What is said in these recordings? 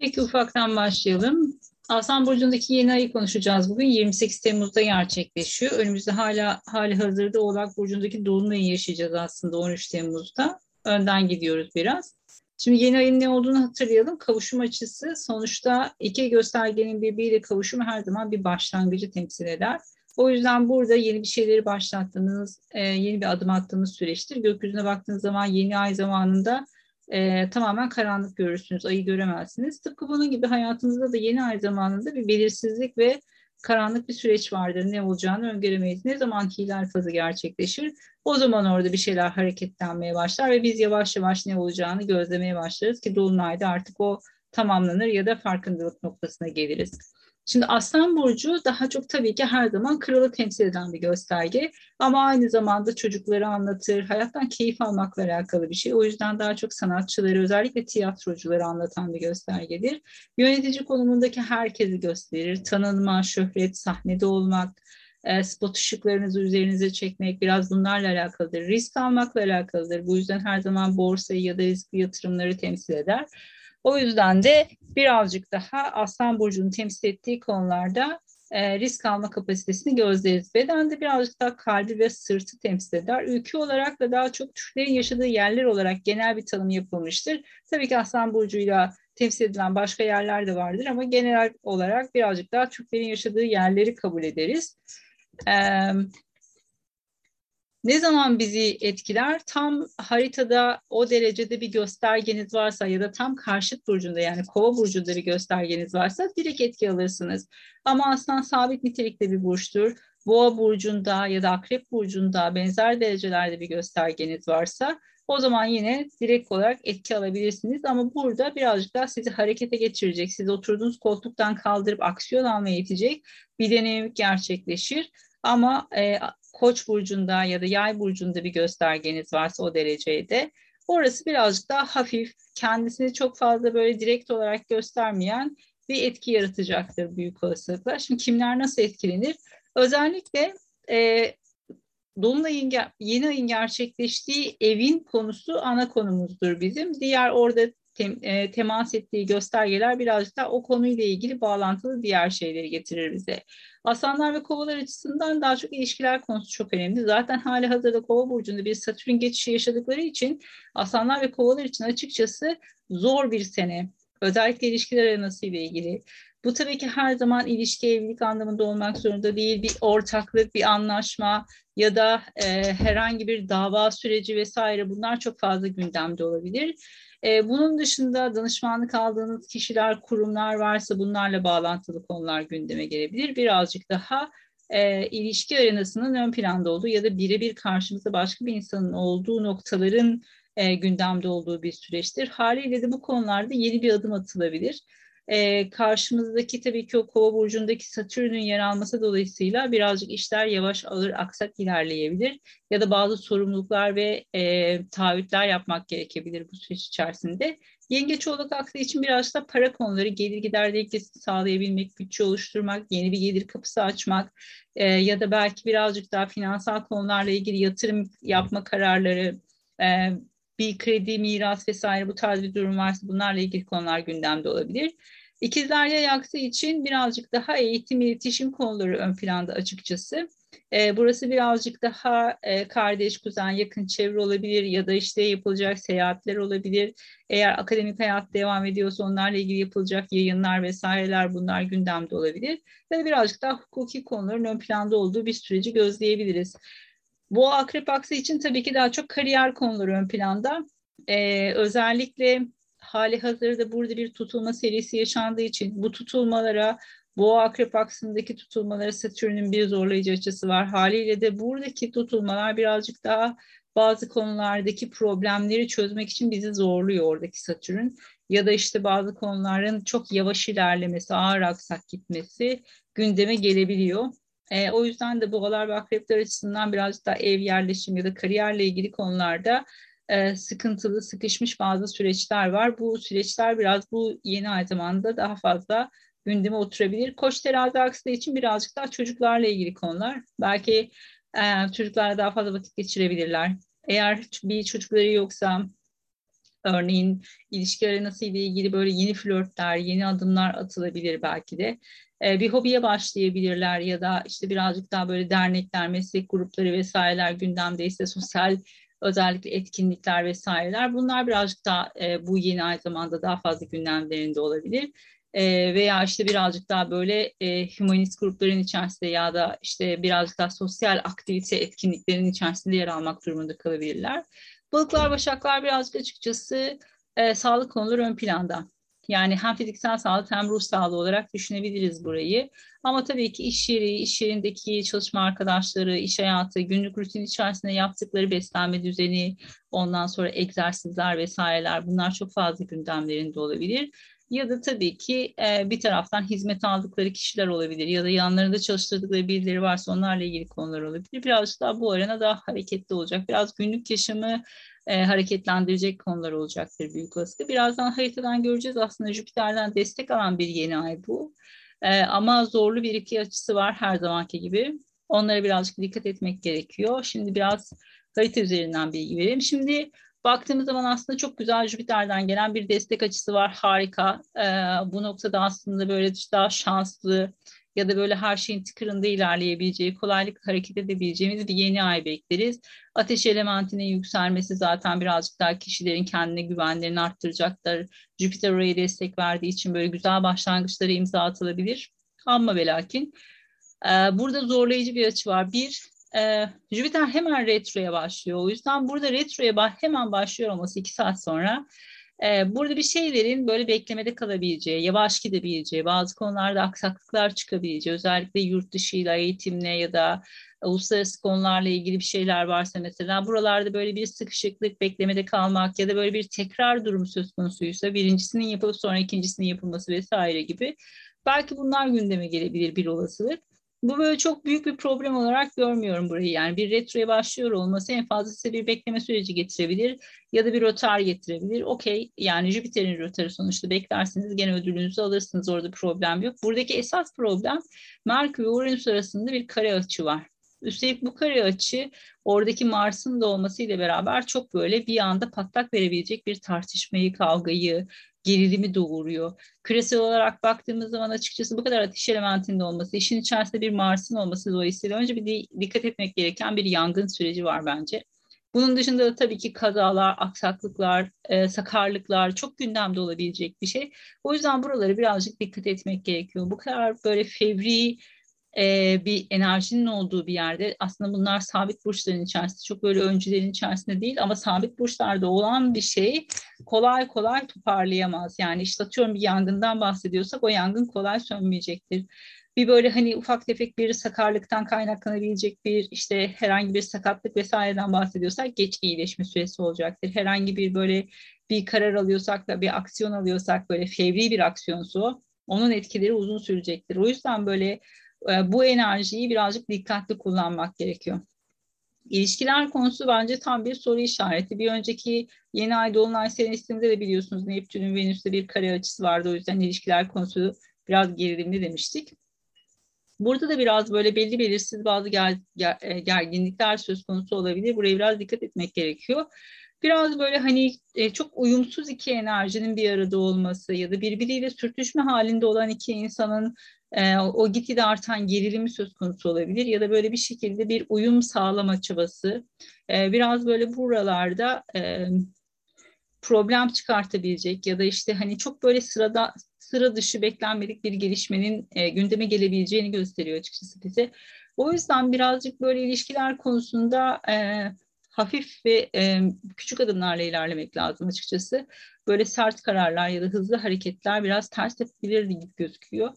Peki ufaktan başlayalım. Aslan Burcu'ndaki yeni ayı konuşacağız bugün. 28 Temmuz'da gerçekleşiyor. Önümüzde hala hali hazırda Oğlak Burcu'ndaki Dolunay'ı yaşayacağız aslında 13 Temmuz'da. Önden gidiyoruz biraz. Şimdi yeni ayın ne olduğunu hatırlayalım. Kavuşum açısı sonuçta iki göstergenin birbiriyle kavuşumu her zaman bir başlangıcı temsil eder. O yüzden burada yeni bir şeyleri başlattığınız, e, yeni bir adım attığınız süreçtir. Gökyüzüne baktığınız zaman yeni ay zamanında e, tamamen karanlık görürsünüz, ayı göremezsiniz. Tıpkı bunun gibi hayatınızda da yeni ay zamanında bir belirsizlik ve karanlık bir süreç vardır. Ne olacağını öngöremeyiz. Ne zaman hilal fazı gerçekleşir? O zaman orada bir şeyler hareketlenmeye başlar ve biz yavaş yavaş ne olacağını gözlemeye başlarız ki Dolunay'da artık o tamamlanır ya da farkındalık noktasına geliriz. Şimdi Aslan Burcu daha çok tabii ki her zaman kralı temsil eden bir gösterge. Ama aynı zamanda çocukları anlatır, hayattan keyif almakla alakalı bir şey. O yüzden daha çok sanatçıları, özellikle tiyatrocuları anlatan bir göstergedir. Yönetici konumundaki herkesi gösterir. Tanınma, şöhret, sahnede olmak, e, spot ışıklarınızı üzerinize çekmek biraz bunlarla alakalıdır. Risk almakla alakalıdır. Bu yüzden her zaman borsayı ya da riskli yatırımları temsil eder. O yüzden de birazcık daha Aslan Burcu'nun temsil ettiği konularda e, risk alma kapasitesini gözleriz. Bedende birazcık daha kalbi ve sırtı temsil eder. Ülke olarak da daha çok Türklerin yaşadığı yerler olarak genel bir tanım yapılmıştır. Tabii ki Aslan Burcu'yla temsil edilen başka yerler de vardır ama genel olarak birazcık daha Türklerin yaşadığı yerleri kabul ederiz. Ee, ne zaman bizi etkiler? Tam haritada o derecede bir göstergeniz varsa ya da tam karşıt burcunda yani kova burcunda bir göstergeniz varsa direkt etki alırsınız. Ama aslan sabit nitelikte bir burçtur. Boğa burcunda ya da akrep burcunda benzer derecelerde bir göstergeniz varsa o zaman yine direkt olarak etki alabilirsiniz. Ama burada birazcık daha sizi harekete geçirecek, sizi oturduğunuz koltuktan kaldırıp aksiyon almaya itecek bir deneyim gerçekleşir. Ama e, Koç burcunda ya da Yay burcunda bir göstergeniz varsa o derecede orası birazcık daha hafif, kendisini çok fazla böyle direkt olarak göstermeyen bir etki yaratacaktır büyük olasılıkla. Şimdi kimler nasıl etkilenir? Özellikle e, Dolunay'ın yeni ayın gerçekleştiği evin konusu ana konumuzdur bizim. Diğer orada tem, e, temas ettiği göstergeler birazcık daha o konuyla ilgili bağlantılı diğer şeyleri getirir bize. Aslanlar ve kovalar açısından daha çok ilişkiler konusu çok önemli. Zaten hali hazırda kova burcunda bir satürn geçişi yaşadıkları için aslanlar ve kovalar için açıkçası zor bir sene. Özellikle ilişkiler aranası ile ilgili. Bu tabii ki her zaman ilişki evlilik anlamında olmak zorunda değil. Bir ortaklık, bir anlaşma ya da e, herhangi bir dava süreci vesaire bunlar çok fazla gündemde olabilir. E, bunun dışında danışmanlık aldığınız kişiler, kurumlar varsa bunlarla bağlantılı konular gündeme gelebilir. Birazcık daha e, ilişki arenasının ön planda olduğu ya da birebir karşımızda başka bir insanın olduğu noktaların e, gündemde olduğu bir süreçtir. Haliyle de bu konularda yeni bir adım atılabilir e, karşımızdaki tabii ki o kova burcundaki satürnün yer alması dolayısıyla birazcık işler yavaş ağır aksak ilerleyebilir ya da bazı sorumluluklar ve e, taahhütler yapmak gerekebilir bu süreç içerisinde. Yengeç oğlak aksı için biraz da para konuları, gelir gider dengesini sağlayabilmek, bütçe oluşturmak, yeni bir gelir kapısı açmak e, ya da belki birazcık daha finansal konularla ilgili yatırım yapma kararları, e, bir kredi, miras vesaire bu tarz bir durum varsa bunlarla ilgili konular gündemde olabilir. İkizler yay için birazcık daha eğitim, iletişim konuları ön planda açıkçası. E, burası birazcık daha e, kardeş, kuzen, yakın çevre olabilir ya da işte yapılacak seyahatler olabilir. Eğer akademik hayat devam ediyorsa onlarla ilgili yapılacak yayınlar vesaireler bunlar gündemde olabilir. Ve birazcık daha hukuki konuların ön planda olduğu bir süreci gözleyebiliriz. Bu akrep aksı için tabii ki daha çok kariyer konuları ön planda. Ee, özellikle hali hazırda burada bir tutulma serisi yaşandığı için bu tutulmalara Boğa Akrep aksındaki tutulmalara Satürn'ün bir zorlayıcı açısı var. Haliyle de buradaki tutulmalar birazcık daha bazı konulardaki problemleri çözmek için bizi zorluyor oradaki Satürn. Ya da işte bazı konuların çok yavaş ilerlemesi, ağır aksak gitmesi gündeme gelebiliyor. E, o yüzden de boğalar ve akrepler açısından birazcık daha ev yerleşim ya da kariyerle ilgili konularda e, sıkıntılı, sıkışmış bazı süreçler var. Bu süreçler biraz bu yeni ay zamanında daha fazla gündeme oturabilir. Koç terazi aksine için birazcık daha çocuklarla ilgili konular. Belki e, çocuklarla daha fazla vakit geçirebilirler. Eğer bir çocukları yoksa Örneğin ilişki arenası ile ilgili böyle yeni flörtler, yeni adımlar atılabilir belki de. E, bir hobiye başlayabilirler ya da işte birazcık daha böyle dernekler, meslek grupları vesaireler gündemdeyse sosyal özellikle etkinlikler vesaireler bunlar birazcık daha e, bu yeni ay zamanda daha fazla gündemlerinde olabilir. E, veya işte birazcık daha böyle humanist grupların içerisinde ya da işte birazcık daha sosyal aktivite etkinliklerin içerisinde yer almak durumunda kalabilirler. Balıklar, başaklar birazcık açıkçası e, sağlık konuları ön planda. Yani hem fiziksel sağlık hem ruh sağlığı olarak düşünebiliriz burayı. Ama tabii ki iş yeri, iş yerindeki çalışma arkadaşları, iş hayatı, günlük rutin içerisinde yaptıkları beslenme düzeni, ondan sonra egzersizler vesaireler bunlar çok fazla gündemlerinde olabilir. Ya da tabii ki e, bir taraftan hizmet aldıkları kişiler olabilir ya da yanlarında çalıştırdıkları birileri varsa onlarla ilgili konular olabilir. Birazcık daha bu arena daha hareketli olacak. Biraz günlük yaşamı e, hareketlendirecek konular olacaktır büyük olasılıkla. Birazdan haritadan göreceğiz aslında Jüpiter'den destek alan bir yeni ay bu. E, ama zorlu bir iki açısı var her zamanki gibi. Onlara birazcık dikkat etmek gerekiyor. Şimdi biraz harita üzerinden bilgi verelim. Şimdi baktığımız zaman aslında çok güzel Jüpiter'den gelen bir destek açısı var. Harika. E, bu noktada aslında böyle daha şanslı, ya da böyle her şeyin tıkırında ilerleyebileceği, kolaylıkla hareket edebileceğimiz bir yeni ay bekleriz. Ateş elementinin yükselmesi zaten birazcık daha kişilerin kendine güvenlerini arttıracaktır. Jüpiter oraya destek verdiği için böyle güzel başlangıçlara imza atılabilir. Ama ve lakin burada zorlayıcı bir açı var. Bir, e, Jüpiter hemen retroya başlıyor. O yüzden burada retroya hemen başlıyor olması iki saat sonra ee, burada bir şeylerin böyle beklemede kalabileceği, yavaş gidebileceği, bazı konularda aksaklıklar çıkabileceği, özellikle yurt dışıyla, eğitimle ya da uluslararası konularla ilgili bir şeyler varsa mesela buralarda böyle bir sıkışıklık, beklemede kalmak ya da böyle bir tekrar durum söz konusuysa birincisinin yapılıp sonra ikincisinin yapılması vesaire gibi belki bunlar gündeme gelebilir bir olasılık. Bu böyle çok büyük bir problem olarak görmüyorum burayı. Yani bir retroya başlıyor olması en fazla size bir bekleme süreci getirebilir ya da bir rotar getirebilir. Okey yani Jüpiter'in rotarı sonuçta beklersiniz gene ödülünüzü alırsınız orada problem yok. Buradaki esas problem Merkür ve Uranüs arasında bir kare açı var. Üstelik bu kare açı oradaki Mars'ın da olmasıyla beraber çok böyle bir anda patlak verebilecek bir tartışmayı, kavgayı, gerilimi doğuruyor. Küresel olarak baktığımız zaman açıkçası bu kadar ateş elementinde olması, işin içerisinde bir Mars'ın olması dolayısıyla önce bir dikkat etmek gereken bir yangın süreci var bence. Bunun dışında da tabii ki kazalar, aksaklıklar, e, sakarlıklar çok gündemde olabilecek bir şey. O yüzden buraları birazcık dikkat etmek gerekiyor. Bu kadar böyle fevri e, bir enerjinin olduğu bir yerde aslında bunlar sabit burçların içerisinde çok böyle öncülerin içerisinde değil ama sabit burçlarda olan bir şey kolay kolay toparlayamaz. Yani işte atıyorum bir yangından bahsediyorsak o yangın kolay sönmeyecektir. Bir böyle hani ufak tefek bir sakarlıktan kaynaklanabilecek bir işte herhangi bir sakatlık vesaireden bahsediyorsak geç iyileşme süresi olacaktır. Herhangi bir böyle bir karar alıyorsak da bir aksiyon alıyorsak böyle fevri bir aksiyonsu onun etkileri uzun sürecektir. O yüzden böyle ee, bu enerjiyi birazcık dikkatli kullanmak gerekiyor. İlişkiler konusu bence tam bir soru işareti. Bir önceki yeni ay dolunay senesinde de biliyorsunuz Neptün'ün Venüs'te bir kare açısı vardı. O yüzden ilişkiler konusu biraz gerilimli demiştik. Burada da biraz böyle belli belirsiz bazı ger, ger, e, gerginlikler söz konusu olabilir. Buraya biraz dikkat etmek gerekiyor. Biraz böyle hani e, çok uyumsuz iki enerjinin bir arada olması ya da birbiriyle sürtüşme halinde olan iki insanın e, o gitgide artan gerilimi söz konusu olabilir ya da böyle bir şekilde bir uyum sağlama çabası e, biraz böyle buralarda e, problem çıkartabilecek ya da işte hani çok böyle sırada sıra dışı beklenmedik bir gelişmenin e, gündeme gelebileceğini gösteriyor açıkçası bize. O yüzden birazcık böyle ilişkiler konusunda e, hafif ve e, küçük adımlarla ilerlemek lazım açıkçası. Böyle sert kararlar ya da hızlı hareketler biraz ters tepebilir gibi gözüküyor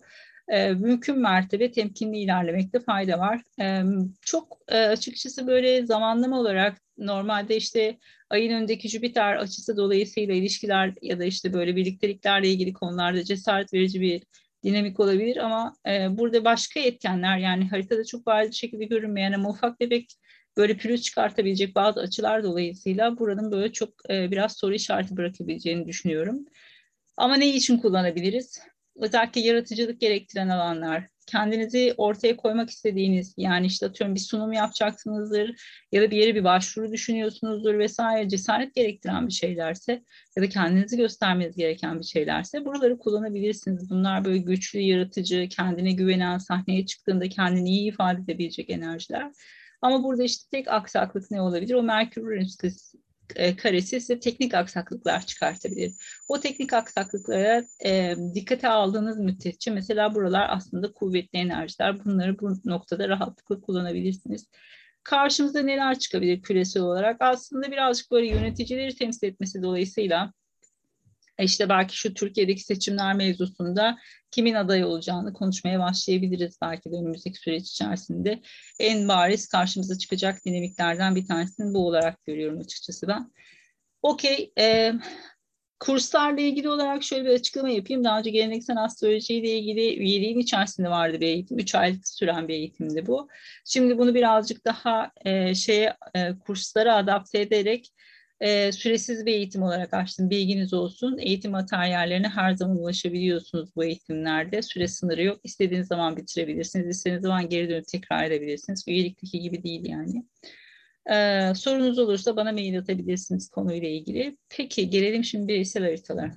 e, mümkün mertebe temkinli ilerlemekte fayda var. E, çok e, açıkçası böyle zamanlama olarak normalde işte ayın önündeki Jüpiter açısı dolayısıyla ilişkiler ya da işte böyle birlikteliklerle ilgili konularda cesaret verici bir dinamik olabilir ama e, burada başka etkenler yani haritada çok bariz şekilde görünmeyen ama ufak tefek böyle pürüz çıkartabilecek bazı açılar dolayısıyla buranın böyle çok e, biraz soru işareti bırakabileceğini düşünüyorum. Ama ne için kullanabiliriz? Özellikle yaratıcılık gerektiren alanlar, kendinizi ortaya koymak istediğiniz yani işte atıyorum bir sunum yapacaksınızdır ya da bir yere bir başvuru düşünüyorsunuzdur vesaire cesaret gerektiren bir şeylerse ya da kendinizi göstermeniz gereken bir şeylerse buraları kullanabilirsiniz. Bunlar böyle güçlü, yaratıcı, kendine güvenen, sahneye çıktığında kendini iyi ifade edebilecek enerjiler. Ama burada işte tek aksaklık ne olabilir? O Merkür Uranüs e, karesi size teknik aksaklıklar çıkartabilir. O teknik aksaklıklara e, dikkate aldığınız müddetçe mesela buralar aslında kuvvetli enerjiler. Bunları bu noktada rahatlıkla kullanabilirsiniz. Karşımıza neler çıkabilir küresel olarak? Aslında birazcık böyle yöneticileri temsil etmesi dolayısıyla işte belki şu Türkiye'deki seçimler mevzusunda kimin aday olacağını konuşmaya başlayabiliriz belki de önümüzdeki süreç içerisinde. En bariz karşımıza çıkacak dinamiklerden bir tanesini bu olarak görüyorum açıkçası ben. Okey, e, kurslarla ilgili olarak şöyle bir açıklama yapayım. Daha önce geleneksel astroloji ile ilgili üyeliğin içerisinde vardı bir eğitim. Üç aylık süren bir eğitimdi bu. Şimdi bunu birazcık daha e, şeye e, kurslara adapte ederek e, süresiz bir eğitim olarak açtım. Bilginiz olsun. Eğitim materyallerine her zaman ulaşabiliyorsunuz bu eğitimlerde. Süre sınırı yok. İstediğiniz zaman bitirebilirsiniz. İstediğiniz zaman geri dönüp tekrar edebilirsiniz. Üyelikteki gibi değil yani. Ee, sorunuz olursa bana mail atabilirsiniz konuyla ilgili. Peki gelelim şimdi bireysel haritalara.